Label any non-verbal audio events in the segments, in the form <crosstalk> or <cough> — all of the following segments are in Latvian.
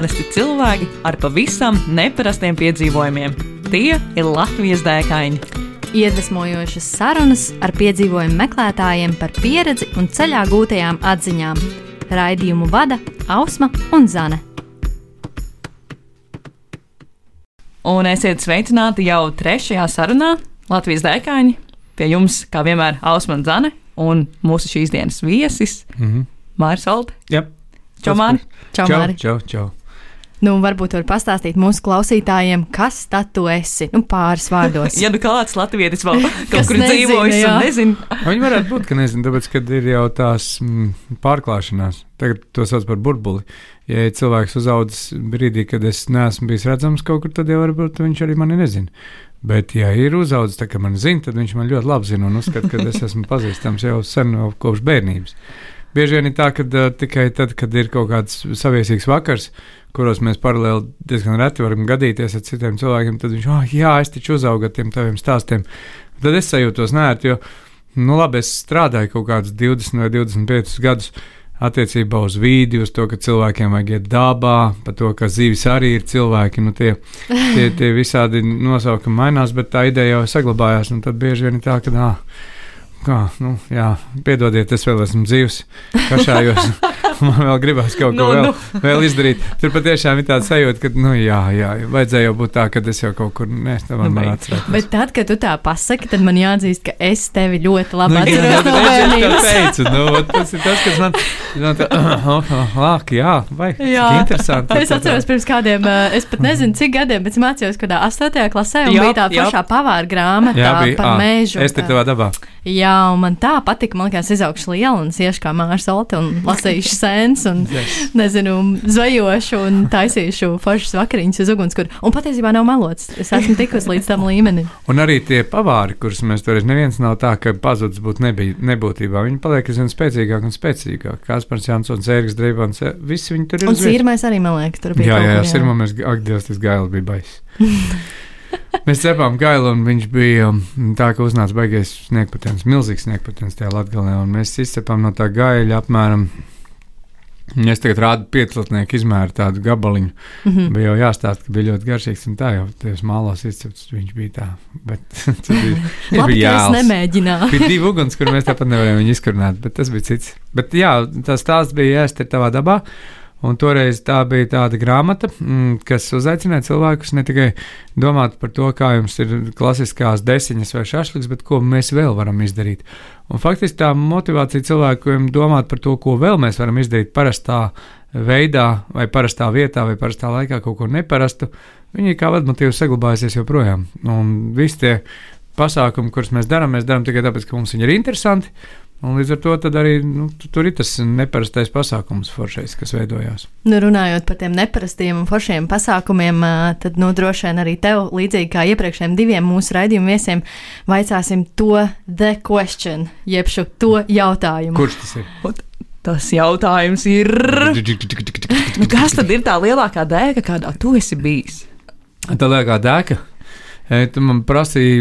Parasti cilvēki ar pavisam neparastiem piedzīvojumiem. Tie ir Latvijas dēkaini. Iedvesmojošas sarunas ar piedzīvojumu meklētājiem par pieredzi un ceļā gūtajām atziņām. Raidījumu vada Ausma un Zane. Un esiet sveicināti jau trešajā sarunā Latvijas dēkaini. Pie jums, kā vienmēr, Ausma un Zane un mūsu šīs dienas viesis mm -hmm. Mārcis Kalniņš. Yep. Čau, Māri! Čau, Čau, Māri! čau, čau. Nu, varbūt var pastāstīt mūsu klausītājiem, kas tad tu esi? Nu, pāris vārdos. <laughs> Ja nu kāds latvietis vēl <laughs> kaut kur nezina, dzīvojis un nezina, Viņi varētu būt, ka nezinu, tāpēc, ka ir jau tās mm, pārklāšanās. Tagad to sauc par burbuli. Ja cilvēks uzaudzis brīdī, kad es neesmu bijis redzams kaut kur, tad jau varbūt viņš arī mani nezina. Bet, ja ir uzaudzis tā, ka man zina, tad viņš man ļoti labi zina un uzskata, ka es esmu pazīstams jau sen no kopš bērnības. Bieži vien ir tā, ka uh, tikai tad, kad ir kaut kāds saviesīgs vakars, kuros mēs paralēli diezgan reti varam gadīties ar citiem cilvēkiem, tad viņš, oh, jā, es taču uzaugu ar tiem taviem stāstiem. Tad es sajūtos nērti, jo, nu, labi, es strādāju kaut kādus 20 vai 25 gadus attiecībā uz vīdi, uz to, ka cilvēkiem vajag iet dabā, par to, ka zīves arī ir cilvēki. Nu, tie, tie, tie <laughs> visādi nosaukumi mainās, bet tā ideja jau saglabājās. un Tad bieži vien ir tā, ka, nā, kā, nu, jā, piedodiet, es vēl esmu dzīves, kašājos. <laughs> Man vēl gribās kaut ko Nu, vēl, nu. vēl izdarīt. Tur patiešām ir tāds sajūta, ka, nu, jā, jā, vajadzēja jau būt tā, ka es jau kaut kur nesmu Nu, man atcerēties. Bet tad, kad tu tā pasaki, tad man jāatzīst, ka es tevi ļoti labi Nu, jā, atceros no redziet, kā bērnības. teicu, nu, tas ir tas, kas man no tā, oh, oh, lāk, jā, vai, Jā. interesanti. Es atceros, pirms kādiem, eh, es pat nezinu, cik gadiem, bet es mācījos kādā 8. klasē, un Jā, bija tā jā. pašā pavāra grāmata Jā, bija, par ā, mēžu. Es te tevā dabā. Jā, un man tā patika, man liekas, izaugšu liela un iešu kā mārs Olte un lasīšu sēnes un, Yes. nezinu, zvejošu un taisīšu foršas vakariņas uz ugunskura. Un patiesībā nav melots. Es esmu tikusi līdz tam līmenim. Un arī tie pavāri, kurus mēs toreiz neviens nav tā, ka pazudis būtu nebūtībā. Viņi paliek aizvien spēcīgāk un spēcīgāk. Kāspars Jansons, Ērgs Dreibans, visi viņi tur ir. Un sīrmais arī, man liekas, tur bija. Jā, jā, jā, sirmā mēs, ak, Dievs, tas gailis bija baiss. <laughs> Mēs cepām gailu, un viņš bija um, tā, ka uznāca baigais sniegpatens, milzīgs sniegpatens tajā latgalē, un mēs izcepām no tā gaļa apmēram. Es tagad rādu piecotnieku izmēru tādu gabaliņu. Mm -hmm. Bija jau jāstāsta, ka bija ļoti garšīgs, un tā jau tajos mālos izcepts viņš bija tā. Bet <laughs> tas bija, viņš Labi, bija divi uguns, kur mēs tāpat nevarējām viņu izkurināt, bet tas bija cits. Bet jā, tas stāsts bija ir tavā dabā. Un toreiz tā bija tāda grāmata, mm, kas uzaicināja cilvēkus ne tikai domāt par to, kā jums ir klasiskās desiņas vai šašliks, bet ko mēs vēl varam izdarīt. Un faktiski tā motivācija cilvēkiem domāt par to, ko vēl mēs varam izdarīt parastā veidā, vai parastā vietā, vai parastā laikā, kaut ko neparastu, viņi kā vadmotīvs saglabājusies joprojām. Un visi tie pasākumi, kurus mēs darām, mēs darām tikai tāpēc, ka mums viņi ir interesanti. Un līdz ar to tad arī nu, tu- tur ir tas neparastais pasākums, foršais, kas veidojās. Nu, runājot par tiem neparastiem un foršiem pasākumiem, tad nu, droši vien arī tev, līdzīgi kā iepriekšējiem diviem mūsu raidījumu viesiem, vaicāsim to the question, jeb šo to jautājumu. Kurš tas ir? tas jautājums ir. Nu, kas tad ir tā lielākā dēka, kādā tu esi bijis? Tā lielākā dēka. Tu man prasīji,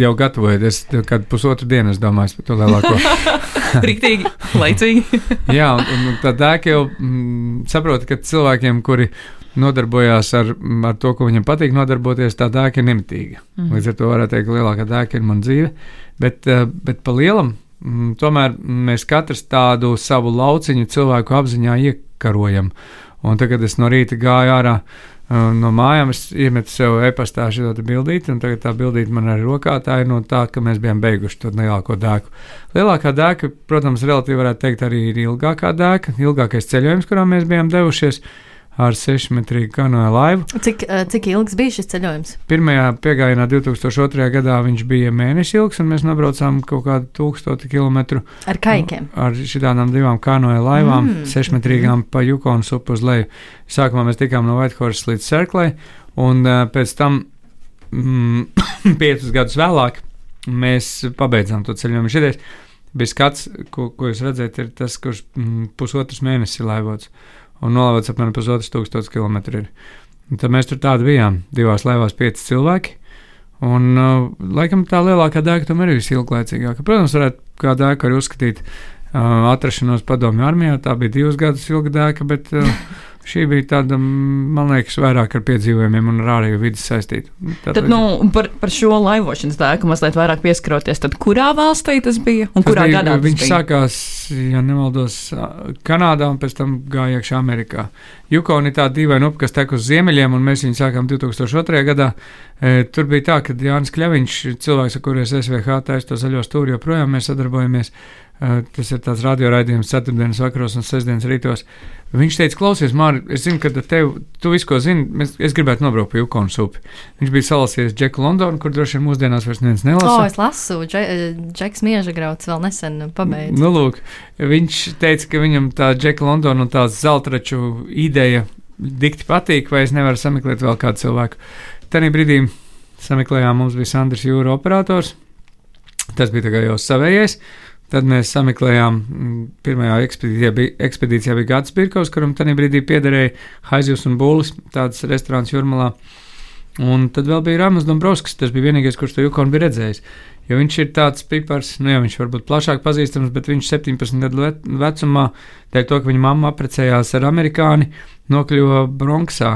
jau gatavoties, kad pusotru dienu es domāju par to lielāko. <laughs> Rīktīgi, laicīgi. <laughs> Jā, un, tā dēka jau mm, saprot, ka cilvēkiem, kuri nodarbojās ar, ar to, ko viņiem patīk nodarboties, tā dēka ir nemitīga. Mm. Līdz ar to varētu teikt, ka lielākā dēka ir mana dzīve. Bet, eh, bet pa lielam, mm, tomēr mēs katrs tādu savu lauciņu cilvēku apziņā iekarojam. Un tagad es no rīta gāju ārā. eh, No mājām es iemetu sev e-pastā šo bildīti, un tagad tā bildīte man ir rokā. Tā ir no tā, ka mēs bijām beiguši to lielāko dēku. Lielākā dēka, protams, relatīvi varētu teikt, arī ir ilgākā dēka, ilgākais ceļojums, kurā mēs bijām devušies ar 6 metru kanoja laivu. Cik, ā, cik ilgs bija šis ceļojums? Pirmajā piegājienā 2002. gadā viņš bija mēnesis ilgs, un mēs nobraucām kaut kādu tūkstoti kilometru Ar kaikiem. ar šādām divām kanoja laivām, Mm. mm. sešmetrīgām pa Jukonas upu uz leju. Sākumā mēs tikām no Whitehorse līdz Cerklai, un uh, pēc tam, mm, <coughs> piecus gadus vēlāk, mēs pabeidzām to ceļojumu. Šities bija skats, ko, ko jūs redzat, ir tas, kurš mm, pusotrs mēnesis ir laivots, un nolaivots apmēram pusotrs tūkstotis kilometru. Tad mēs tur tādi bijām, divās laivās pieci cilvēki. Un, uh, laikam, tā lielākā dēka tomēr ir visilglaicīgākā. Protams, varētu kā dēka arī uzskatīt uh, atrašanos padomju armijā. Tā bija divas gadus ilga dēka, bet uh, <laughs> Šī bija tāda, man liekas, vairāk ar piedzīvojumiem un ar ārējo vidi saistīta. Tad, tad nu, par, par šo laivošanas dēku mazliet vairāk pieskaroties. Tad kurā valstī tas bija un tas kurā bija, gadā? Viņš bija? sākās, ja nemaldos, Kanādā un pēc tam gāja iekšā Amerikā. Jukona ir tāda dīvaina upe, kas tek uz ziemeļiem, un mēs viņu sākām 2002. gadā. E, tur bija tā, ka Jānis Kļaviņš, cilvēks, ar kuriem SVH taisa to zaļo stūri, joprojām mēs sadarbojamies. Tas ir tāds radioraidījums ceturtdienas vakaros un sestdienas rītos. Viņš teica, klausies, Mārtiņ, es zinu, ka tev, tu visu, ko zini, mēs, es gribētu nobraukt pie Jukonas upi. Viņš bija salasījis Džeku Londonu, kur droši vien mūsdienās vairs neviens nelasa. O, oh, es lasu, Dže, Džeks Mieža grauds vēl nesen pabeidz. Nu, lūk, viņš teica, ka viņam tā Džeka Londona un tā zeltraču ideja dikti patīk, vai es nevaru sameklēt vēl kādu cilvēku. Tanī brīdī sameklējām, mums bija Sandrs Jūra operators. Tas bija jau savējais. Tad mēs sameklējām, mm, pirmajā ekspedīcijā bija, ekspedīcijā bija Gats Birkovs, kuram tajā brīdī piederēja Haizjus un Būlis, tāds restorāns Jurmalā. Un tad vēl bija Rāmas Dombrovskis, tas bija vienīgais, kurš to Jukonu bija redzējis. Jo viņš ir tāds pipars, nu jā, viņš varbūt plašāk pazīstams, bet viņš 17 gadu vecumā, dēļ to, ka viņa mamma apprecējās ar amerikāni, nokļuva Bronksā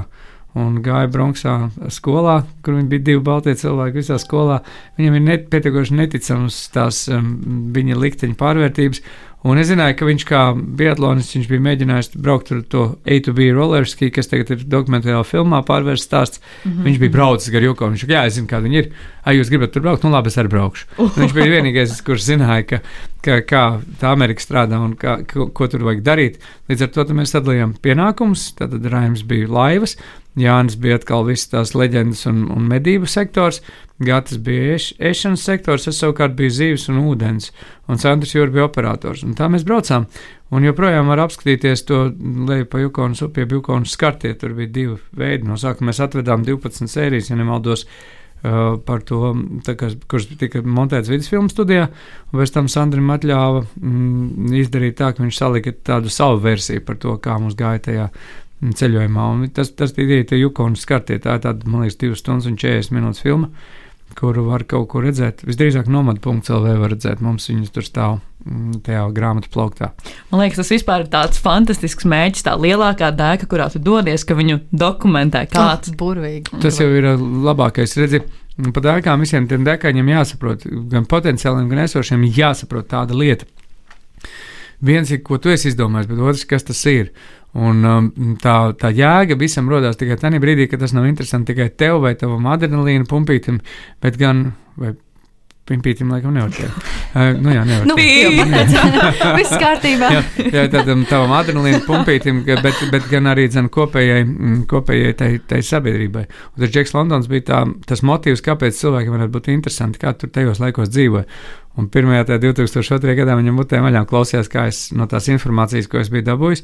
un gāja Bronxā skolā, kur viņi bija divi balti cilvēki visā skolā. Viņam ir net, pietiekoši neticams tās um, viņa likteņa pārvērtības. Un es zināju, ka viņš kā biatlonists viņš bija mēģinājis braukt ar to A2B rollerski, kas tagad ir dokumentālā filmā pārvērsts stāsts. Mm -hmm. Viņš bija braucis gar Juko. Viņš teica, jā, es zinu, kāda viņi ir. Ai, jūs gribat tur braukt? Nu, labi, es arī braukšu. Uh. Viņš bija vienīgais, kurš zināja, ka, ka, kā tā Amerika strādā un kā, ko, ko tur vajag darīt. Līdz ar to mēs sadalījām pienākumus. Tad Raims bija laivas, Jānis bija atkal visas tās leģendas un, un medību sektors. Gatis bija eš, ēšanas sektors, es savukārt biju zīves un ūdens, un Sandrs Jūra bija operators. Un tā mēs braucām, un joprojām var apskatīties to leju pa Jukonas upie, Jukonas skartie, tur bija divi veidi. No sākuma mēs atvedām 12 sērijas, ja nemaldos, uh, par to, kā, kurš tika montēts vidusfilmu studijā, pēc tam Sandrim atļāva mm, izdarīt tā, ka viņš salika tādu savu versiju par to, kā mums gāja tajā ceļojumā. Un tas, tas ir tie Jukonas skartie, tā ir tāda, man liekas, 2 stundas un 40 minūtes filma kuru var kaut ko redzēt. Visdrīzāk nomadu.cl var redzēt, mums viņas tur stāv mm, tajā grāmatu plauktā. Man liekas, tas vispār ir tāds fantastisks mēģis, tā lielākā dēka, kurā tu dodies, ka viņu dokumentē kāds oh, burvīgi. Tas jau ir uh, labākais. Redzi, pa dēkām visiem tiem dēkaņiem jāsaprot, gan potenciāliem, gan esošiem jāsaprot tāda lieta. Viens ir, ko tu esi izdomājis, bet otrs, kas tas ir. Un um, tā, tā jēga visam radās tikai tajā brīdī, kad tas nav interesanti tikai tev vai tavam adrenalīna pumpītam, bet gan. Pimpītam, laikam, nevar teikt. Uh, nu, jā, nevar. Nu, <laughs> viss kārtībā. jā, jā, tad um, tavam adrenalīna pumpītam, bet, bet gan arī zin, kopējai, mm, kopējai tai, tai sabiedrībai. Un tas Džeks Londons bija tā, tas motīvs, kāpēc cilvēkiem varētu būt interesanti, kā tur tajos laikos dzīvoja. Un pirmajā tajā 2002. gadā viņam mutē maļām klausījās, kā es no tās informācijas, ko es biju dabūjis,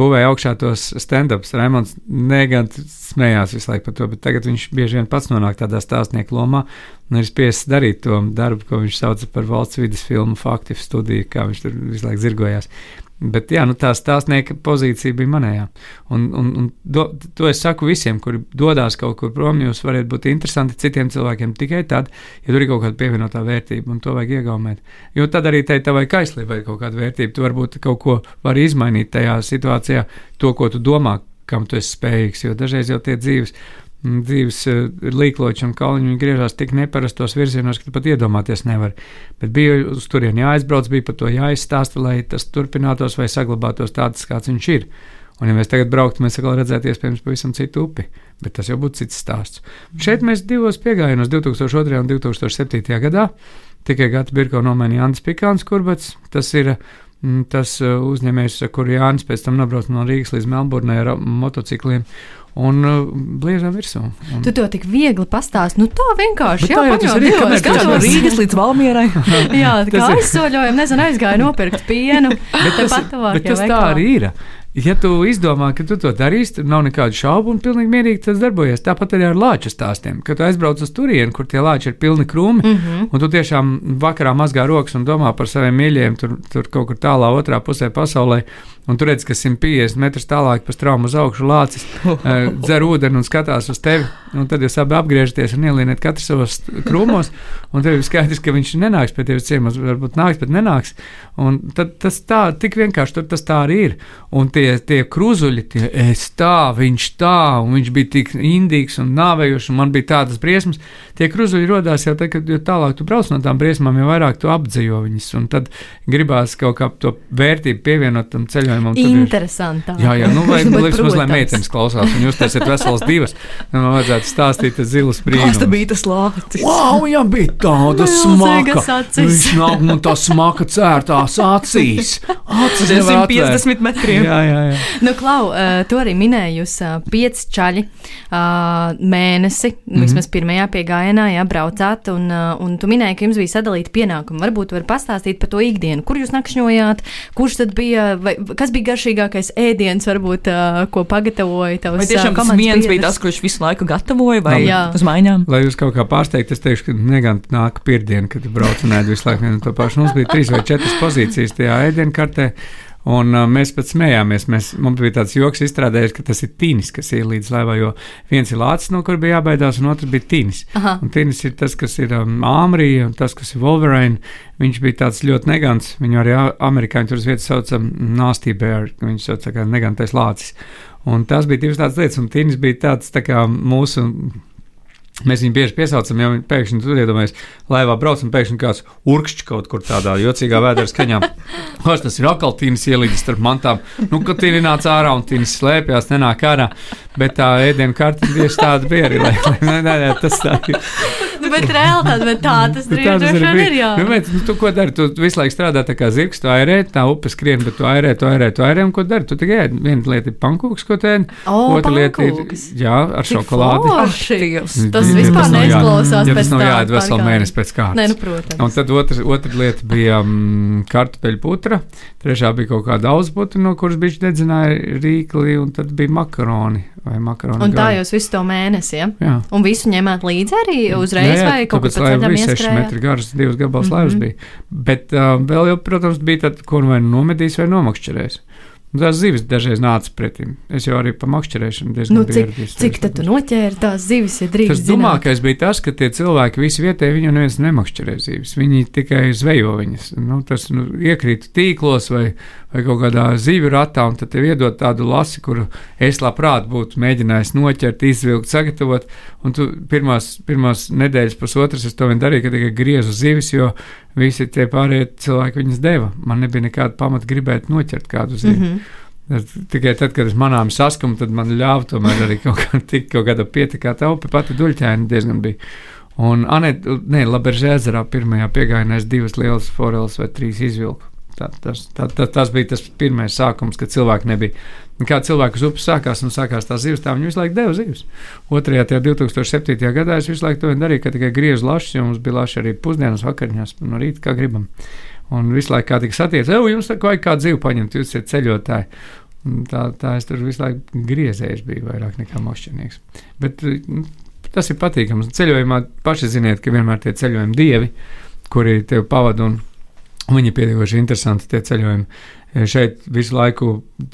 būvēju augšā tos stand-ups. Raimons negant smējās visu laiku par to, bet tagad viņš bieži vien pats nonāk tādā stāstnieku lomā un ir spiests darīt to darbu, ko viņš sauc par valsts vidas filmu faktu studiju, kā viņš tur visu laiku zirgojās. Bet jā, nu, tā stāstnieka pozīcija bija manējā. Un, un, un do, to es saku visiem, kuri dodas kaut kur prom. Jūs varat būt interesanti citiem cilvēkiem tikai tad, ja tur ir kaut kāda pievienotā vērtība, un to vajag iegaumēt. Jo tad arī tai tavai kaislībai ir kaut kāda vērtība. Tu varbūt kaut ko vari izmainīt tajā situācijā, to, ko tu domā, kam tu esi spējīgs. Jo dažreiz jau tie dzīves dzīves eh, līkloči un kalniņi griežās tik neparastos virzienos, ka pat iedomāties nevar. Bet bija uz turieni jāaizbrauc, bija par to jāizstāsta, lai tas turpinātos vai saglabātos tāds, kāds viņš ir. Un, ja mēs tagad brauktu, mēs atkal redzētu iespējams pavisam citu upi, bet tas jau būtu cits stāsts. Šeit mēs divos piegājienos 2002. un 2007. gadā tikai Gata Birko nomainīja Andris Pikāns Kurbats. Tas ir mm, tas eh, uzņēmējs, kur Jānis pēc tam nobrauc no Rīgas līdz Melburnai ar motocikliem un uh, bliežam virsū. Un... Tu to tik viegli pastāstīji. Nu, tā vienkārši jā, jā, tas ir divos gados no Rīgas līdz Valmierai. <laughs> jā, <laughs> tā kā aizsoļojam, nezinu, aizgāju nopirkt pienu. <laughs> bet tas, bet tas tā arī ir. Ja tu izdomā, ka tu to darīsi, tad nav nekādu šaubu un pilnīgi mierīgi tas darbojas. Tāpat arī ar lāču stāstiem. Kad tu aizbrauc uz turieni, kur tie lāči ir pilni krūmi, mm -hmm. un tu tiešām vakarā mazgā rokas un domā par saviem mīļajiem, tur, tur kaut kur tālā otrā pusē pasaulē, un tu redz, ka 150 metrus tālāk pa straumu uz augšu lācis, uh, <laughs> dzer ūdeni un skatās uz tevi. Un tad jūs abi apgriežaties un ielīniet katru savos krūmos, un tev ir skaidrs, ka viņš nenāks pie tevis ciemos, varbūt nāks, bet nenāks. Un tad tas tā, tik vienkārši tur tas tā arī ir. Un tie tie, tie kruzuļi, tie es tā, viņš tā, un viņš bija tik indīgs un nāvējošs, un man bija tādas briesmas. Tie kruzuļi radās jau tad, kad jo tālāk tu brauc no tām briesmām, jo vairāk tu apdzīvo viņas, un tad gribās kaut kā to vērtību pievienot tam ceļojumam. Tad ir- Interesantā. Jā, jā, nu, lai <laughs> Bet, mums lai meitenes klausās, un jūs esat vesels divas, nu, man vajadzētu stāstīt tas zilas brīnums. tā bija tas lācis? Wow, viņam bija tāda smaka. Viņš nāk man tā smaka cērtās acīs. <laughs> Acis Tas nevar ir atvērt. 50 metriem. Jā, jā, jā. Nu, Klau, uh, tu arī minēji, jūs uh, pieci čaļi uh, mēnesi, mm -hmm. vismaz pirmajā piegājienā, jā, braucāt, un, uh, un tu minēji, ka jums bija sadalīti pienākumi. Varbūt var pastāstīt par to ikdienu, kur jūs nakšņojāt, kurš tad bija, vai, kas bija garšīgākais ēdiens, varbūt, uh, ko pagatavoja tavs Vai tiešām uh, viens bija tas, kurš visu laiku gatavoja, vai Jā. uz maiņām? Lai jūs kaut kā pārsteigtu, es teikšu, ka negant nāk pirmdiena, kad brauc un ēd visu laiku vienu to pašu. Mums bija trīs vai četras pozīcijas tajā ēdienkartē. Un uh, mēs pat smējāmies. Mēs, mums bija tāds joks izstrādājies, ka tas ir tīnis, kas ir līdz laivai. Jo viens ir lācis, no kur bija jābaidās, un otrs bija tīnis. Aha. Un tīnis ir tas, kas ir um, Āmrija, un tas, kas ir Wolverine. Viņš bija tāds ļoti negants. Viņu arī amerikāņi tur uz vietas sauca Nasty Bear. Viņš sauca kā negantais lācis. Un tas bija divas tādas lietas, un tīnis bija tāds tā kā mūsu. Mēs viņu bieži piesaucam, viņi pēkšņi tur iedomājas, laivā brauc un pēkšņi kāds urkšķis kaut kur tādā jocīgā vēdā skaņā. <laughs> Kas tas ir akaltīns ielīdis starp mantām? Nu, kad tīri nāca ārā un tīri slēpjas, nenāk ārā. Bet tā ēdienu karte tieši tāda bija arī. Lai, lai, nē, nē, nē, tas tā ir. Nu, bet reāli bet tā tas <laughs> Bet tā tas droši vien ir, jā. Nu, bet, nu, tu ko dari? Tu visu laiku strādā tā kā zirgs, tu airē, tā upe skrien, bet tu airē, tu airē, tu airē, un ko dari? Tu tikai ēd. Viena lieta ir pankūks, ko tēni, otra lieta ir, jā, ar šokolādi. forši. Tas Ja vispār jā- neizklausās Ja pēc tas nav jāiet veselu mēnesi pēc kārtas. Nē, nu, protams. Un tad otra, otra lieta bija um, kartupeļu putra, trešā bija kaut kāda auzputra, no kuras bija dedzināja rīkli, un tad bija makaroni makaroni. Un tā gari. jūs visu to mēnesi, ja? Jā. Un visu ņemāt līdzi arī uzreiz, Jā, jā, vai kaut kur laiva ceļam bija 6 ieskrējāt? metri garas, divas gabals Mhm. mm -hmm. laivas bija. Bet uh, vēl jau, protams, bija tad, ko nu vai nu nomedīs vai nomakšķerēs. Un Tās zivis dažreiz nāca pretim. Es jau arī pa makšķerēšanu diezgan Nu, cik, ieradis. cik tad tu noķēri tās zivis, ja drīkst Tas zināt? dumākais bija tas, ka tie cilvēki visi vietēji viņu neviens nemakšķerē zīves. Viņi tikai zvejo viņas. Nu, tas nu, iekrīt tīklos vai, vai kaut kādā zivju ratā, un tad tev iedod tādu lasi, kuru es labprāt būtu mēģinājis noķert, izvilkt, sagatavot. Un tu pirmās, pirmās nedēļas, pusotras es to vien darīju, ka tikai griezu zivis, jo visi tie pārējie cilvēki viņas deva. Man nebija nekāda pamata gribēt noķert kādu zivi. Mm. -hmm. Tikai tad, kad es manām saskumu, tad man ļāva tomēr arī kaut, kā, <laughs> tik, kaut kāda pietikā taupa, pati duļķēna diezgan bija. Un Anēt, nē, Laberžē ezerā pirmajā piegājienā es divas lielas foreles vai trīs izvilku. Tā, tas, tā, tā, tas bija tas pirmais sākums, kad cilvēki nebija. Un Kā cilvēku uz upes sākās un sākās tās zivs, tā viņi visu laiku deva zivs. Otrajā, tajā 2007. gadā es visu laiku to darīju, ka tikai griezu lašus, jo mums bija laši arī pusdienas vakariņās, no rīta kā gribam. Un visu laiku kā tika satiekts, ej, jums tā vajag kādu zivu paņemt, jūs esat ceļotāji. Un Tā, tā es tur visu laiku griezējis, biju vairāk nekā mošķinieks. Bet nu, tas ir patīkami. Ceļojumā paši ziniet, ka vienmēr tie ceļojumi dievi, kuri tev pavada un, ir pietiekoši interesanti tie ceļojumi. E, Šeit visu laiku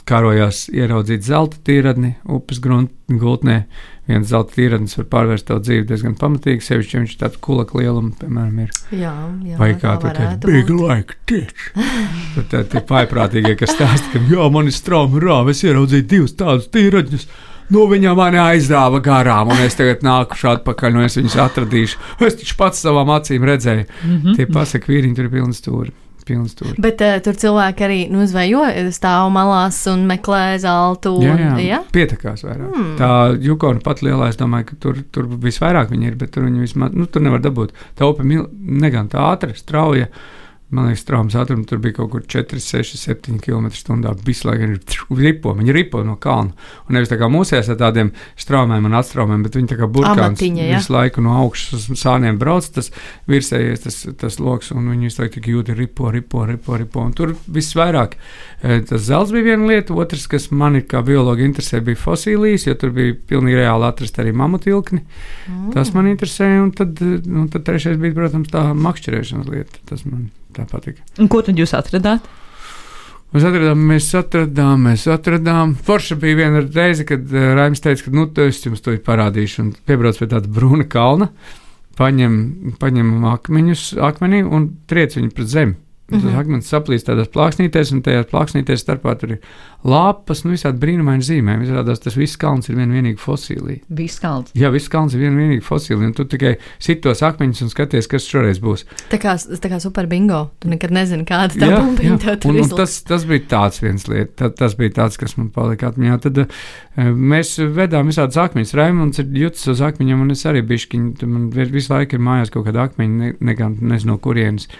karojās ieraudzīt zelta tīradni upes gultnē. Viens zelta tīradnis var pārvērst tavu dzīvi diezgan pamatīgi, sevišķi, ja viņš tāds kulaka lielums, piemēram, ir. Jā, jā, Vai tā kā varētu teikt, big būt. like ditch. <laughs> Tad tā tie paiprātīgie, kas stāsta, ka jā, man ir straumi rāvi, es ieraudzīju divus tādus tīraģus. Nu, viņa mani aizdāva garām, un es tagad nākušu atpakaļ, un es viņus atradīšu. Es taču pats savām acīm redzēju. Mm. -hmm. Tie pasaka, vīriņi tur ir pilni stūri. Pilni stūri. Bet uh, tur cilvēki arī nu, zvejo, stāv malās un meklē zeltu. Jā, un, jā, jā? pietekās vairāk. Mm. Tā Jukona pat lielā, es domāju, ka tur, tur visvairāk viņi ir, bet tur viņi vismaz, nu, tur nevar dabūt. Tā upe negan tā ātra, strauja. Man liekas, traumas ātrums tur bija kaut kur 4, 6, 7 km/h. Visu laiku viņi ripo, viņi ripo no kalna. Un nevis tā kā mūsējās ar tādiem straumēm un atstraumēm, bet viņi tā kā burkāns ja? visu laiku no augšas uz sāniem brauc, tas virsējies tas, tas loks, un viņi visu laiku jūti ripo, ripo, ripo, ripo. Un tur visvairāk eh, tas zelts bija viena lieta, otrs, kas mani kā biologu interesē, bija fosilijas, jo tur bija pilnīgi reāli atrast arī mamutilkni. Mm. Tas man interesēja, un tad, eh, un tad trešais bija, protams, tā makšķerēšanas lieta. Tas man tā patika. Un ko tad jūs atradāt? Mēs atradām, mēs atradām, mēs atradām. Forša bija viena reize, kad uh, Raims teica, ka, nu, es jums to parādīšu, un piebrauc pie tāda brūna kalna, paņem, paņem akmeņus, akmenī un triec viņu pret zemi. Mm -hmm. Tas akmens saplīst tādās plāksnītēs, un tajās plāksnītēs starpā tur ir lapas, nu visādi brīnumaini zīmējumi. Izrādās, tas viss kalns ir viena vienīga fosilija. Viss kalns. Jā, viss kalns ir viena vienīga fosilija, un tu tikai sit tos akmeņus un skaties, kas šoreiz būs. Tā kā, tā kā super bingo. Tu nekad nezini, kāda tā tur un, un izliks. tas, tas bija tāds viens lieta, tā, tas bija tāds, kas man palika atmiņā. Tad uh, mēs vedām visādus akmeņus. Raimunds ir jutis uz akmeņiem, un es arī bišķiņu, man visu laiku ir mājās kaut kāda akmeņa, ne, ne, nezinu no kurienes.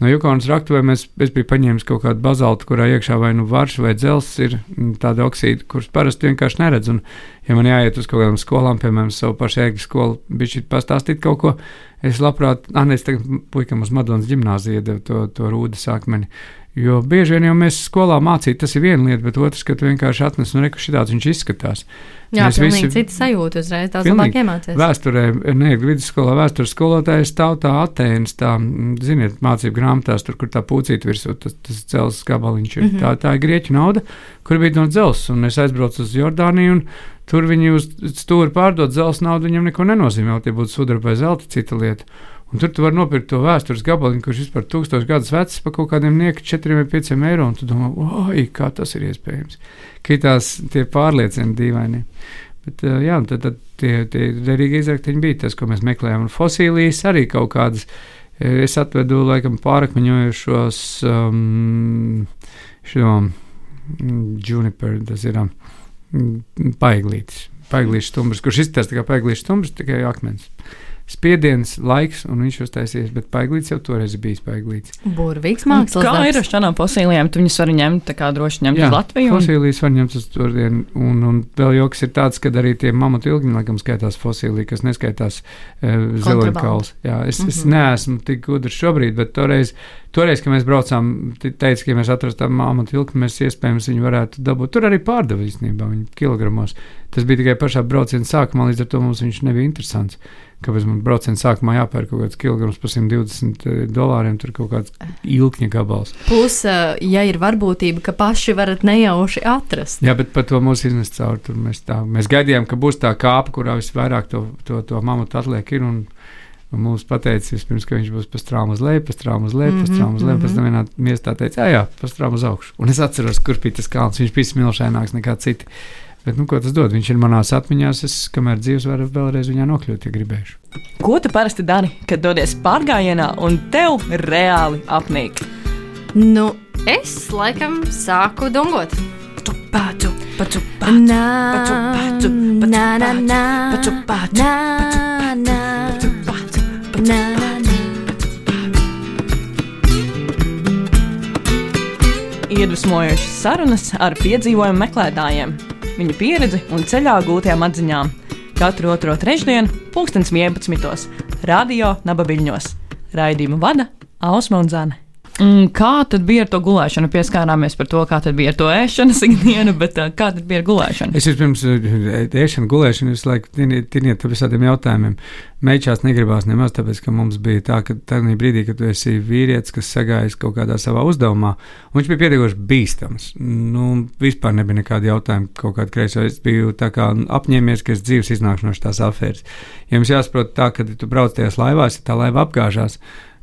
No Jukonas raktuvēm es, es biju paņēmis kaut kādu bazaltu, kurā iekšā vai nu varš vai dzels ir tāda oksīda, kuras parasti vienkārši neredz. Un, ja man jāiet uz kaut kādām skolām, piemēram, savu pašu ēgļu skolu, šī pastāstīt kaut ko, es labprāt, Anēs tagad puikam uz Madonas ģimnāziju iedevu to, to rūdas akmeni. Jo bieži vien jau mēs skolā mācīt, tas ir viena lieta, bet otrs, ka tu vienkārši atnes un reku šitāds viņš izskatās. Jā, pilnīgi visi- cita sajūta uzreiz. Pilnīgi. labāk iemācīties. Vēsturē, ne vidusskolā, vēstures skolotājs stāv tā Atēnas, tā, ziniet, mācību grāmatās, tur, kur tā pūcīta virsū, tas, tas dzelzs gabaliņš ir. Mm. -hmm. tā, tā ir grieķu nauda, kur bija no dzelzs, un es aizbraucu uz Jordāniju, un tur viņi uz stūri pārdot dzelzs naudu, viņam neko nenozīmē, tie būtu sudraba vai zelta cita lieta. Un tur tu vari nopirkt to vēstures gabaliņu, kurš vispār tūkstoš gadus vecs, par kaut kādiem nieku 4 vai 5 eiro, un tu domā, oi, kā tas ir iespējams. Ka ir tās tie pārliecina dīvaini. Bet, uh, jā, tad, tad tie, tie derīgi izraktiņi bija tas, ko mēs meklējām. Un fosilijas arī kaut kādas. eh, Es atvedu laikam pārakmeņojušos um, šo mm, juniper, tas ir um, paiglītis. Paiglītis stumbrs, kurš izskatās kā paiglītis stumbrs, tikai akmens. Spiediens, laiks, un viņš uztaisījis, bet paiglītis jau toreiz ir bijis paiglītis. Burvīgs mākslinieks. Kā ir ar šādām fosilijām? Tu viņus vari ņemt, tā kā droši ņemt uz Latviju. Un... Fosilijas var ņemt uz turieni, un, un vēl joks ir tāds, ka arī tie mamutu ilgi, laikam, skaitās fosilija, kas neskaitās e, ziloņkauls. Jā, es, mm -hmm. es Mhm. neesmu tik gudrs šobrīd, bet toreiz, toreiz kad mēs braucām, te- teica, ka ja mēs atrastām mamutu ilgi, mēs iespējams viņu varētu dabūt. Tur arī pārdeva īstenībā viņu kilogramos. Tas bija tikai pašā brauciena sākumā, līdz ar to mums viņš nebija interesants. Kāpēc man brauciena sākumā jāpērk kaut kāds kilograms par 120 dolāriem, tur kaut kāds ilkņa gabals. Plus, eh, ja ir varbūtība, ka paši varat nejauši atrast. Jā, bet par to mūsu iznest cauri. Tur Mēs, tā, mēs gaidījām, ka būs tā kāpa, kurā visvairāk to, to, to mamutu atliek. Ir, un, un mums pateica, vispirms, ka viņš būs pastrāms uz leju, pastrāms uz leju, Mhm, pastrāms uz leju. mhm. Pēc tam vienā miestā teica, jā, jā pastrāms uz augšu. Un es atceros, kur bija tas kalns. Viņš bija smilšaināks nekā citi. Bet, nu, ko tas dod? Viņš ir manās atmiņās. Es, kamēr dzīves, varu vēlreiz viņā nokļūt, ja gribēšu. Ko tu parasti dari, kad dodies pārgājienā un tev reāli apnīk? Nu, es laikam sāku dungot. Nā, pacu, pacu, nā, nā, pacu, pacu, nā, nā. Iedvesmojošas sarunas ar piedzīvojumu meklētājiem, viņu pieredzi un ceļā gūtajām atziņām. Katru otro trešdienu, pulkstens 11. Radio Nabaviļņos. Raidījumu vada Ausma un Zane. Mm, Kā tad bija ar to gulēšanu? Pieskārāmies par to, kā tad bija ar to ēšanas <laughs> ikdienu, bet kā tad bija ar gulēšanu? Es pirms ēšana, gulēšana visu laiku tiniet par visādiem jautājumiem. Meičās negribās nemaz, tāpēc, ka mums bija tā, ka tajā brīdī, kad tu esi vīrietis, kas sagājas kaut kādā savā uzdevumā, viņš bija pietiekoši bīstams. Nu, vispār nebija nekāda jautājuma, kaut kāda kreisā. Es biju tā kā apņēmies, ka es dzīves iznākšu no šīs afēras. Ja jums jāsaprot tā, ka tu brauc tajās laivās, ja tā laiva apgāžās,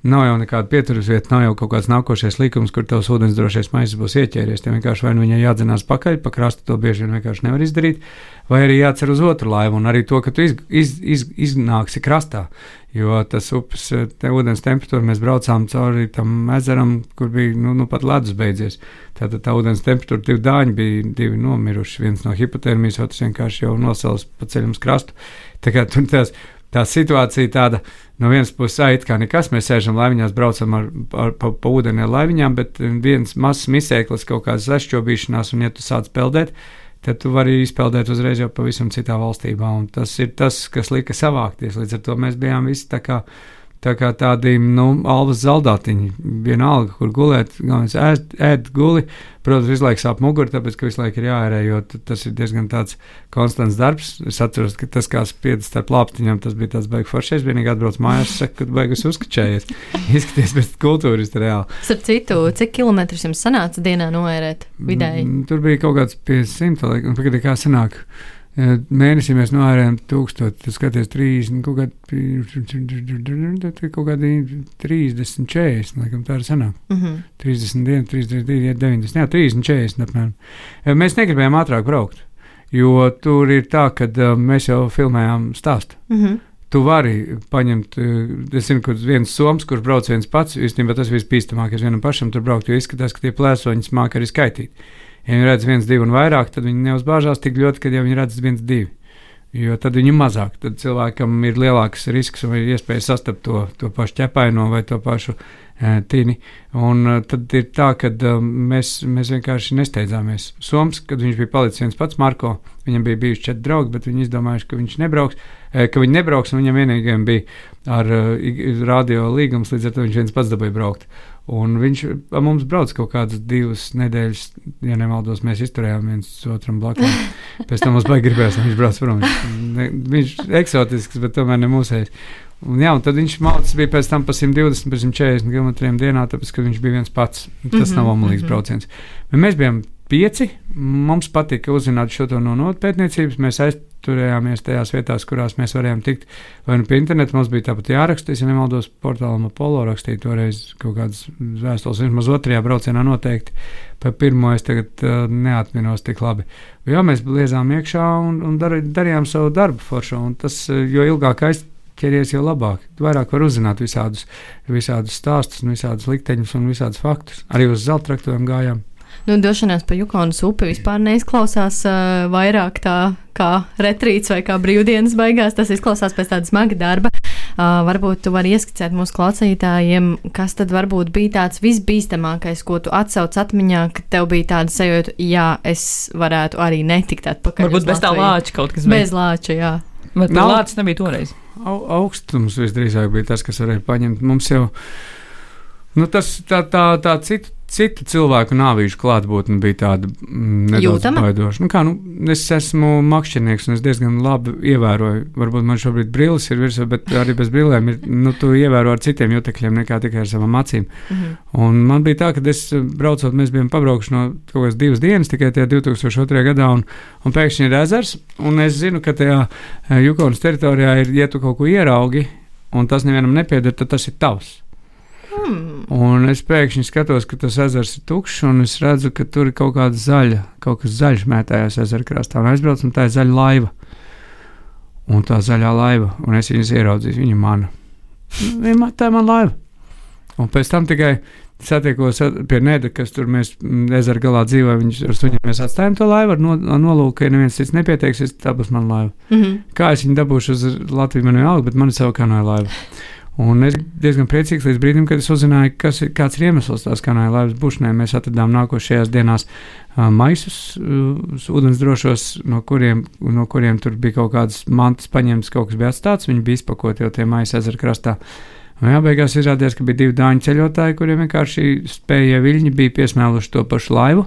Nav jau nekāda pieturas vieta, nav jau kaut kāds nākošais likums, kur tavs ūdens drošais maizes būs ieķēries. Tev vienkārši vai nu viņai jādzenās pakaļ, pa krastu to bieži vien vienkārši nevar izdarīt, vai arī jācer uz otru laivu, un arī to, ka tu iz, iz, iz, iznāksi krastā. Jo tas upes te, ūdens temperatūra, mēs braucām cauri tam ezeram, kur bija nu, nu pat ledus beidzies. Tātad tā ūdens temperatūra, divi dāņi bija divi nomiruši. Viens no hipotermijas, otrs vienkārši jau nosals pa ceļam uz krastu. Tā kā tur tās tā situācija tāda, no vienas puses, ah, it kā nekas, mēs sēžam laiviņās, braucam ar, ar, pa, pa ūdeni ar laiviņām, bet viens mazs misēklis, kaut kāds zašķobīšanās, un ja tu sāc peldēt, tad tu vari izpeldēt uzreiz jau pavisam citā valstībā, un tas ir tas, kas lika savākties, līdz ar to mēs bijām visi tā kā, tā kā tādi, nu, alvas zaldātiņi, vienalga, kur gulēt, galvenais ēst, ēd guli, protams, visu laiku sāp muguru, tāpēc, ka visu laiku ir jāērē, jo tas ir diezgan tāds konstants darbs. Es atceros, ka tas, kā spiedz starp lāpstiņām, tas bija tāds beigas foršais. Vienīgi atbrauc mājās, saka, ka beigas uzkačējies. <laughs> Izskaties pēc kultūras reāli. Starp citu, cik kilometrus jums sanāca dienā noērēt vidēji? Mm, Tur bija kaut kāds 500, laikam, pagaidiet, kā sanāk. Eh, Mēnesī mēs noērējam 1000, tas skaties 30, kaut kādi, kaut kādi 30, 40, laikam tā ir sanāk. Mm -hmm. 30 dienas, 32, 90, jā, 30, 40 apmēram. Eh, Mēs negribējām ātrāk braukt, jo tur ir tā, ka uh, mēs jau filmējām stāstu. Mm -hmm. Tu vari paņemt, eh, es zinu, kur viens soms, kurš brauc viens pats, īstenībā tas visbīstamākais vienam pašam tur braukt, jo izskatās, ka tie plēsoņi māk arī skaitīt. Ja viņi redz viens, divi un vairāk, tad viņi neuzbāžās tik ļoti, kad jau viņi redz viens, divi. Jo tad viņi ir mazāk, tad cilvēkam ir lielāks risks un iespēja sastapt to, to pašu ķepaino vai to pašu e, tini. Un e, tad ir tā, ka e, mēs, mēs vienkārši nesteidzāmies. Soms, kad viņš bija palicis viens pats, Marko, viņam bija bijuši četri draugi, bet viņi izdomājuši, ka viņš nebrauks, e, ka viņi nebrauks, un viņam vienīgajam bija ar e, radio līgums, līdz ar to viņš viens pats dabūja braukt. Un viņš ar mums brauc kaut kādas divas nedēļas, ja nemaldos, mēs izturējām viens otram blakus. <laughs> Pēc tam mums baigi gribējās, lai viņš brauc prom. Ne, viņš ir eksotisks, bet tomēr ne mūsējs. Un, jā, un tad viņš mācījās bija pēc tam pa 120, pa 140 km dienā, tāpēc, ka viņš bija viens pats. Tas mm -hmm, nav omulīgs mm -hmm. brauciens. Bet mēs bijām pieci. Mums patika uzzināt šo no notpētniecības. Mēs aizturējāmies tajās vietās, kurās mēs varējām tikt. Vai nu pie interneta mums bija tāpat jāraksta, ja nemaldos, portālam Apollo rakstīju toreiz kaut kādas vēstules, vismaz otrajā braucienā noteikti. Pa pirmo es tagad uh, neatminos tik labi. Jā, mēs liezām iekšā un, un dar, darījām savu darbu foršu, un tas, uh, jo ilgāk aiz ķeries, jau labāk. Vairāk var uzzināt visādus, visādus stāstus, visādus likteņus un visādus faktus. Arī uz zelta traktoriem gājām. Nu, došanās pa Jukonas upi vispār neizklausās uh, vairāk tā kā retrīts vai kā brīvdienas beigās. Tas izklausās pēc tāda smaga darba. Uh, varbūt tu vari ieskicēt mūsu klausītājiem, kas tad varbūt bija tāds visbīstamākais, ko tu atsauc atmiņā, ka tev bija tāda sajūta, jā, es varētu arī netikt atpakaļ. Varbūt bez tā lāča kaut kas bez lāča, jā. Bet Nav... lācis nebija toreiz. Au, augstums visdrīzāk bija tas, kas varēja paņemt. Mums jau nu, tas tā, tā, tā citu citu cilvēku nāvīšu klātbūtne bija tāda mm, nedaudz baidoša. Nu, kā, nu, es esmu makšķernieks, un es diezgan labi ievēroju. Varbūt man šobrīd brilles ir virsū, bet arī bez brillēm ir, nu, tu ievēro ar citiem jutekļiem nekā tikai ar savām acīm. Mm -hmm. Un man bija tā, ka es braucot, mēs bijām pabraukuši no kaut kādas divas dienas tikai tajā 2002. gadā, un, un pēkšņi ir ezers, un es zinu, ka tajā eh, Jukonas teritorijā ir, ja tu kaut ko ieraugi, un tas nevienam nepieder, tad tas ir tavs. Hmm. Un es pēkšņi skatos, ka tas ezers ir tukšs, un es redzu, ka tur ir kaut kāda zaļa, kaut kas zaļš mētājās ezera krastā. Un aizbraucu, un tā ir zaļa laiva. Un tā zaļā laiva, un es viņas ieraudzīju, viņa mana. Viņa, tā ir mana laiva. Un pēc tam tikai satiekos pie Nēda, kas tur mēs ezera galā dzīvoja. Viņš ar suņiem mēs atstājām to laivu ar, no, ar nolūku, ka ja neviens cits nepieteiksies, tā būs mana laiva. Mm -hmm. Kā es viņu dabūšu uz Latviju, man ir alga, bet man ir sava kanoja laiva. Un es diezgan priecīgs līdz brīdim, kad es uzzināju, kas ir, kāds ir iemesls tās kanāla laivas būšanai. Mēs atradām nākošajās dienās uh, maisus, uh, ūdens drošos, no kuriem, no kuriem tur bija kaut kādas mantas paņemtas, kaut kas bija atstāts. Viņi bija izpakoti jau tie maisi ezera krastā. Un jā, beigās izrādījās, ka bija divi dāņu ceļotāji, kuriem vienkārši spējīgie viļņi bija piesmēluši to pašu laivu.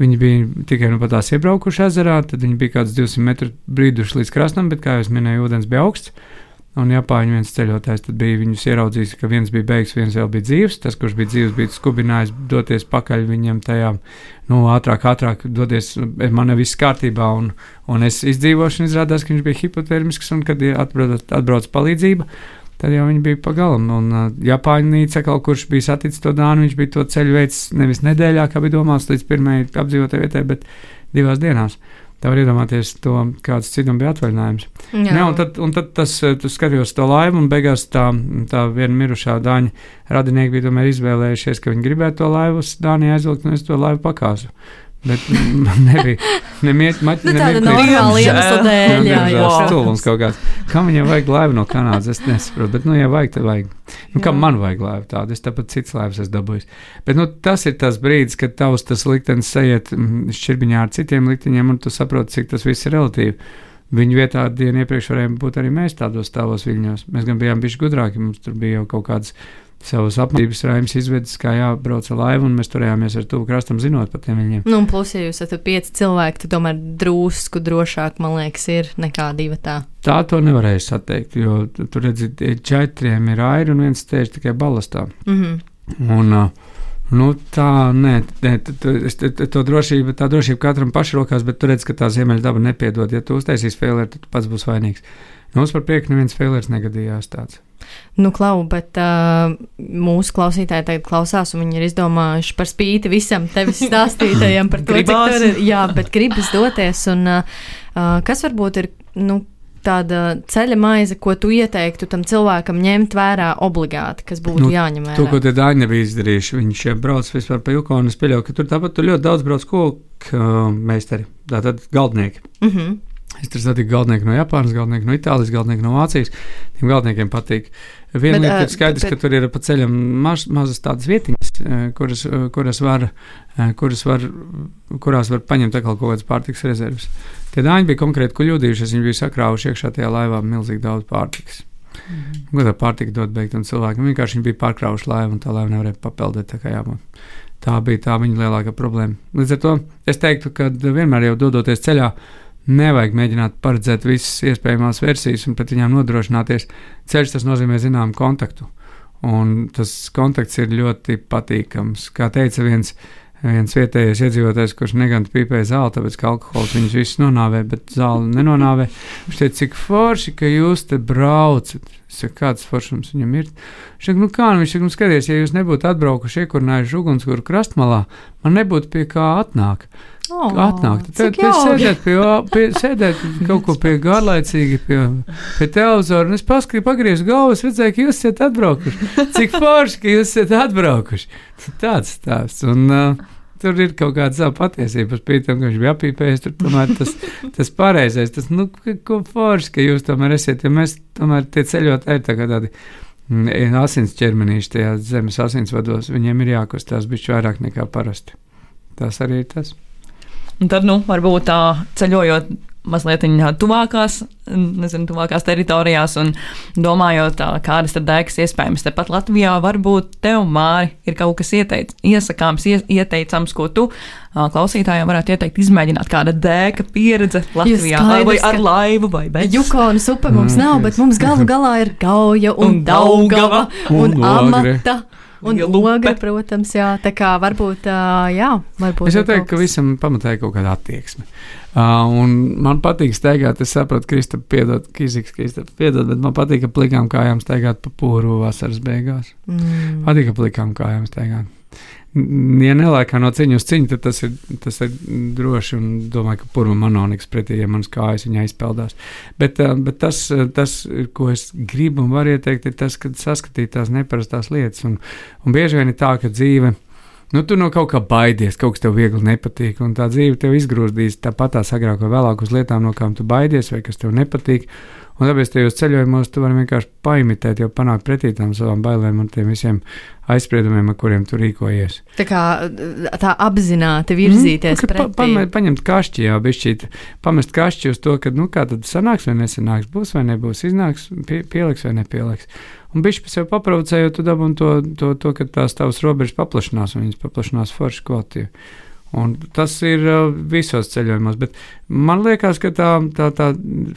Viņi bija tikai nu pat tās iebraukuši ezerā, tad viņi bija kaut kāds 200 metru brīduši līdz krastam, bet, kā jau minēju, ūdens bija augsts. Un Japāņu viens ceļotājs bija viņus ieraudzījis, ka viens bija beigas, viens vēl bija dzīves. Tas, kurš bija dzīves, bija skubinājis doties pakaļ viņam tajā, nu, ātrāk, ātrāk doties. Man ir viss kārtībā, un, un es izdzīvošu, izrādās, ka viņš bija hipotermisks, un kad atbrauc, atbrauc palīdzība, tad jau viņi bija pagalam. Un uh, Japāņu nīca, kurš bija saticis to dānu, viņš bija to ceļu veids nevis nedēļā, kā bija domāts, līdz pirmajai apdzīvotai vietai, bet divās dienās. Tā var iedomāties, to, kāds citam bija atvaļinājums. Jā. Jā, un, tad, un tad tas, tu skatījos to laivu, un beigās tā, tā viena mirušā dāņa radinieki bija izvēlējušies, ka viņi gribētu to laivu uz Dāniju aizvilkt, un es to laivu pakāsu. Bet <laughs> nebija nemieķi. Nu, tāda normāla iemesla dēļ, jā, jā. Stulums kaut kāds. Kam viņam vajag laivu no Kanādas, es nesaprotu. Bet, nu, ja vajag, tad vajag. Nu, kam man vajag laivu tādu? Es tāpat cits laivas esmu dabūjis. Bet, nu, tas ir tas brīdis, kad tavs tas liktenis sajiet mm, šķirbiņā ar citiem likteņiem, un tu saproti, cik tas viss ir relatīvi. Viņu vietā dienu iepriekš varējām būt arī mēs tādos stāvos viļņos. Mēs gan bijām bijuši gudrāki, mums tur bija jau kaut kādas savas apmācības raimas izvedis, kā jābrauc ar laivu, un mēs turējāmies ar tuvu krastam, zinot par tiem viņiem. Nu, un plus, ja jūs esat pieci cilvēki, tad tomēr drusku drošāk, man liekas, ir nekā divi tā. Tā to nevarēja sateikt, jo tur redzi, četriem ir airi un viens tieši tikai balastā. Mm -hmm. Un, Nu, tā, nē, nē t- t- t- to drošību, tā drošība katram pašrokās, bet tu redz, ka tā ziemeļdaba nepiedod. Ja tu uztaisīsi faileri, tad tu pats būsi vainīgs. Mums par prieku neviens failers negadījās tāds. Nu, Klau, bet uh, mūsu klausītāji tagad klausās, un viņi ir izdomājuši par spīti visam tevis <laughs> stāstītajam par to, cik tur ir. Jā, bet gribas doties. Un, uh, uh, kas varbūt ir nu, tāda ceļa maize, ko tu ieteiktu tam cilvēkam ņemt vērā obligāti, kas būtu Nu, jāņem vērā? To, ko tie dāņi nebija izdarījuši, viņš brauc vispār pa Jukonu. Es pieļauju, ka tur tāpat tur ļoti daudz brauc koku uh, meistari, tātad galdnieki. Mm -hmm. Es tur satiku galdnieku no Japānas, galdnieku no Itālijas, galdnieku no Vācijas. Tiem galdniekiem patīk. Viena Bet, lieta ir skaidrs, bet- ka tur ir pa ceļam maz, mazas tādas vietiņas, kuras, kuras, var, kuras var, kurās var paņemt atkal kaut kādas pārtikas rezerves. Tie dāņi bija konkrēti kuļūdījušies, viņi bija sakrāvuši iekšā tajā laivā milzīgi daudz pārtikas. Ko tā pārtika dod beigt un cilvēkiem? Vienkārši viņi bija pārkrāvuši laivu un tā laiva nevarēja papeldēt tā kā jābūt. Tā bija tā viņa lielākā problēma. Līdz ar to es teiktu, ka vienmēr jau dodoties ceļā, nevajag mēģināt paredzēt visas iespējamās versijas un pret viņām nodrošināties. Ceļš tas nozīmē zināmu kontaktu. Un tas kontakts ir ļoti patīkams. Kā teica viens, viens vietējais iedzīvotājs, kurš negan pīpēja zāli, tāpēc ka alkohols viņus visus nonāvē, bet zāli nenonāvē. Viņš teica, cik forši, ka jūs te braucat. Saku, kāds foršums viņam ir? Viņš saka, nu kā, nu, viņš saka, nu skaties, ja jūs nebūtu atbraukuši, iekurnājuši ugunskura krastmalā, man nebūtu pie kā atnākt. Oh, Atnākt, tad jūs sēdēt, pie, pie, sēdēt kaut ko pie <laughs> garlaicīgi, pie, pie televizora, un es paskatīju, pagriezu galvu, redzēju, ka jūs esat atbraukuši. Cik forši, ka jūs esat atbraukuši. Tāds stāsts. Un, uh, Tur ir kaut kāda sava patiesība, pēc tam, ka viņš bija apīpējis. Tur tomēr tas, tas pareizais, tas, nu, ko forši, ka jūs tomēr esat, jo mēs tomēr tie ceļotāji ir tā kā tādi mm, asins ķermenīši tajā zemes asinsvados, viņiem ir jākustās bišķi vairāk nekā parasti. Tas arī ir tas. Un tad, nu, varbūt tā ceļojot mazliet tuvākās, nezinu, tuvākās teritorijās un domājot, kādas tad dēkas iespējams tepat Latvijā, varbūt tev, Māri, ir kaut kas ieteic, iesakāms, ie, ieteicams, ko tu klausītājiem varētu ieteikt izmēģināt, kāda dēka pieredze Latvijā, skaidrs, vai ar laivu, vai bez. Jukonas upe mums Mm, nav, bet mums galu galā ir gauja un, Un un daugava un, Un un Ogre. Un loga, protams, jā, tā kā varbūt, jā, varbūt. Es jau teiktu, ka visam pamatā ir kaut kāda attieksme. Uh, un man patīk staigāt, es saprotu, Kristap, piedod, Kiziks, Kristap, piedod, bet man patīk, ka plikām kājām staigāt pa pūru vasaras beigās. Mm. Patīk, ka plikām kājām staigāt. Ja nelēkā no ciņa uz ciņu, tad tas ir, tas ir droši un domāju, ka purva man nav nekas pretī, ja manas kājas viņa aizpeldās. Bet, uh, bet tas, uh, tas, ko es gribu un varu ieteikt, ir tas, ka saskatīt tās neparastās lietas. Un, un bieži vien ir tā, ka dzīve Nu, tu no kaut kā baidies, kaut kas tev viegli nepatīk, un tā dzīve tev izgrūzdīs tāpat tās agrāk vai vēlāk uz lietām, no kām tu baidies, vai kas tev nepatīk. Un tāpēc tajos ceļojumos tu vari vienkārši paimitēt, jau panākt pretī tam savām bailēm un tiem visiem aizspriedumiem, ar kuriem tu rīkojies. Tā kā tā apzināti virzīties Mm, pret pa, pa, paņemt kašķi, jā, bišķīt, pamest kašķi uz to, ka, nu, kā tad sanāks vai nesanāks, būs vai nebūs, iznāks, pie, pieliks vai nepieliks. Un bišķi pa sev paprovocējot, tu dabūn to, to, to, ka tās tavas robežas paplašinās, un viņas paplašinās forši kvalitīvi. Un tas ir uh, visos ceļojumos, bet man liekas, ka tā, tā, tā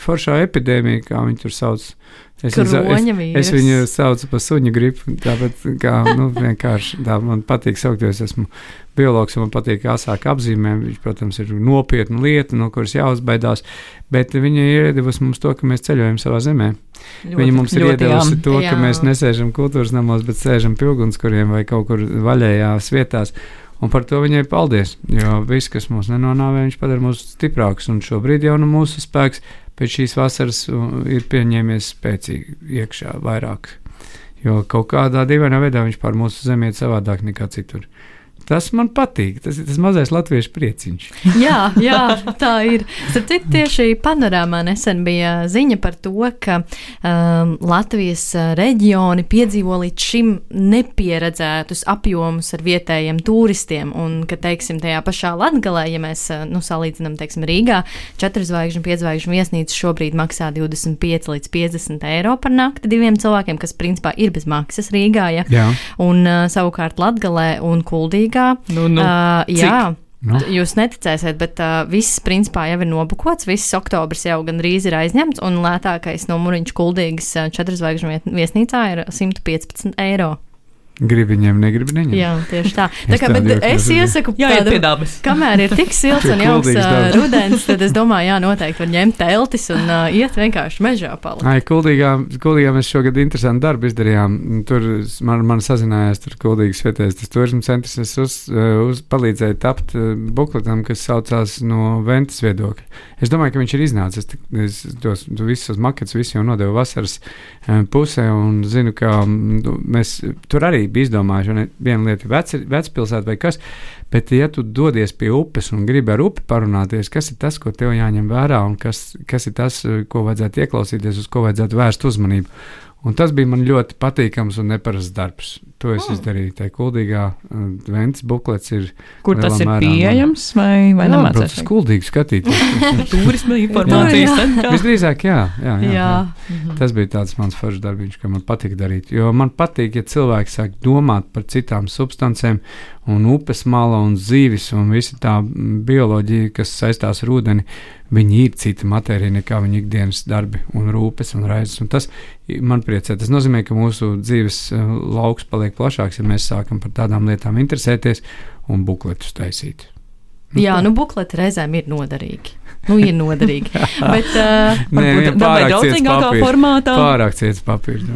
foršā epidēmija, kā viņi tur sauc, es, viņu- es, es viņu saucu par suņu gripu. Tāpēc, kā, nu, vienkārši tā man patīk saukt, jo es esmu biologs, un man patīk asāk apzīmē. Viņš, protams, ir nopietna lieta, no kuras jāuzbaidās, bet viņa ir iedevusi mums to, ka mēs ceļojam savā zemē. Ļoti- Viņa mums ir iedevusi jā. to, Jā. ka mēs nesēžam kultūras namos, bet sēžam pie ugunskuriem vai kaut kur vaļējās vietās. Un par to viņai paldies. Jo viss, kas mūs nenonāvē, viņš padara mūs stiprākus. Un šobrīd jau nu mūsu spēks pēc šīs vasaras ir pieņēmies spēcīgi iekšā vairāk. Jo kaut kādā dīvainā veidā viņš pār mūsu zemi iet savādāk nekā citur. Tas man patīk. Tas ir tas mazais latviešu prieciņš. <laughs> Jā, jā, tā ir. Starp citu, tieši panorāmā nesen bija ziņa par to, ka um, Latvijas uh, reģioni piedzīvo līdz šim nepieredzētus apjomus ar vietējiem turistiem. Un, ka, teiksim, tajā pašā Latgalē, ja mēs uh, nu, salīdzinām, teiksim, Rīgā, 4 zvaigžņu, 5 zvaigžņu viesnīca šobrīd maksā 25 līdz 50 eiro par nakti diviem cilvēkiem, kas principā ir bez maksas Rīgā. Ja? Jā, Un uh, savukārt Latgalē un Kuldīgā. Nu, nu, uh, jā. nu, Jūs neticēsiet, bet uh, viss principā jau ir nobukots. Viss oktobris jau gandrīz ir aizņemts, un lētākais no Mūriņš Kuldīgas uh, četras zvaigžņu viesnīcā ir 115 eiro. Gribu viņiem, negribu neņemt. Jā, tieši tā. tā Es kā, bet es iesaku Jā, tādu- pie dabas. Kamēr ir tik <laughs> silts un jauks uh, rudens, tad es domāju, jā, noteikti var ņemt teltis un uh, iet vienkārši mežā palikt. Ai, kuldīgā, kuldīgā mēs šogad interesantu darbu izdarījām. Tur man, man sazinājās tur kuldīgas vietēs, tas turismu centrs. Es uz, uz palīdzēju tapt bukletam, kas saucās no Ventas viedokļa. Es domāju, ka viņš ir iznācis. Es, es tos tu visus maketus visu jau nodevu vasaras pusē un zinu, ka mēs tur arī bija izdomājuši, viena lieta ir veci, vecpilsēta vai kas, bet ja tu dodies pie upes un gribi ar upi parunāties, kas ir tas, ko tev jāņem vērā un kas, kas ir tas, ko vajadzētu ieklausīties, uz ko vajadzētu vērst uzmanību. Un tas bija man ļoti patīkams un neparasts darbs. To es Oh. izdarīju. Tā kuldīgā uh, Ventas buklets ir. Kur tas ir mērā pieejams vai, vai Jā, protams, skuldīgi skatīties. <laughs> Turisma informācijas centrā. Visdrīzāk, jā. jā, jā, jā. Jā. Tas bija tāds mans foršs darbiņš, ka man patīk darīt. Jo man patīk, ja cilvēki sāk domāt par citām substancēm, un upes mala, un zīves, un visa tā bioloģija, kas saistās ar ūdeni. Viņi ir cita matērija nekā viņa ikdienas darbi, un rūpes un raizes. Un tas man priecē. Tas nozīmē, ka mūsu dzīves eh, lauks paliek plašāks, ja mēs sākam par tādām lietām interesēties un bukletus taisīt. Jā, nu bukleti reizēm ir noderīgi. Nu, ir noderīgi. <laughs> Bet, uh, Nē, Varbūt ciets daudzīgākā papīrs. formātā. Pārāk ciets papīrs. <laughs>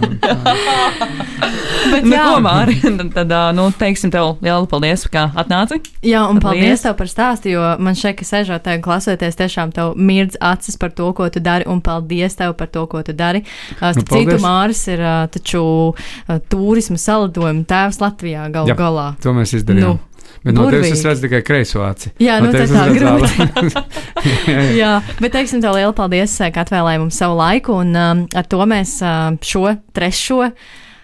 bet Nu, jā, ko, Māri, <laughs> tad, nu, teiksim tev lielu paldies, ka atnāci. jā, un Paldies. paldies tev par stāstu, jo man šeit, ka sēžot te un klausēties, tiešām tev mirdz acis par to, ko tu dari, un paldies tev par to, ko tu dari. Nu, Starp citu, paldies. Māris ir taču turisma salidojuma tēvs Latvijā galu Jā. galā. To mēs izdarījām. Nu, Bet no tevis es redzu tikai kreiso aci. Jā, no nu, tevis tā tā grūti. <laughs> <laughs> Jā, jā. Jā, bet teiksim tev lielu paldies, eh, ka atvēlēji mums savu laiku, un um, ar to mēs uh, šo trešo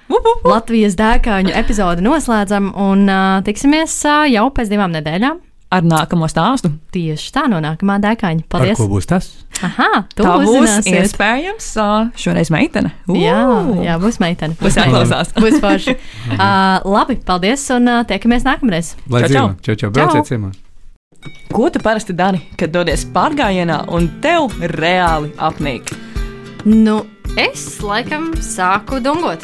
Up, up. Latvijas dēkāņu epizodi noslēdzam, un uh, tiksimies uh, jau pēc divām nedēļām. Ar nākamo stāstu. Tieši tā no nākamā dēkāņa. Par Paldies! ko būs tas? Aha, tu Tā būs iespējams ā, šoreiz meitene. Jā, Ū! jā, būs meitene. Būs jāklausās. <laughs> Būs forši. Uh, labi, paldies, un uh, tiekamies nākamreiz. Lai Čau, čau. Čau, čau. Čau. Brauciet ciemos. Ko tu parasti dari, kad dodies pārgājienā un tev reāli apnīk? Nu, es laikam sāku dungot.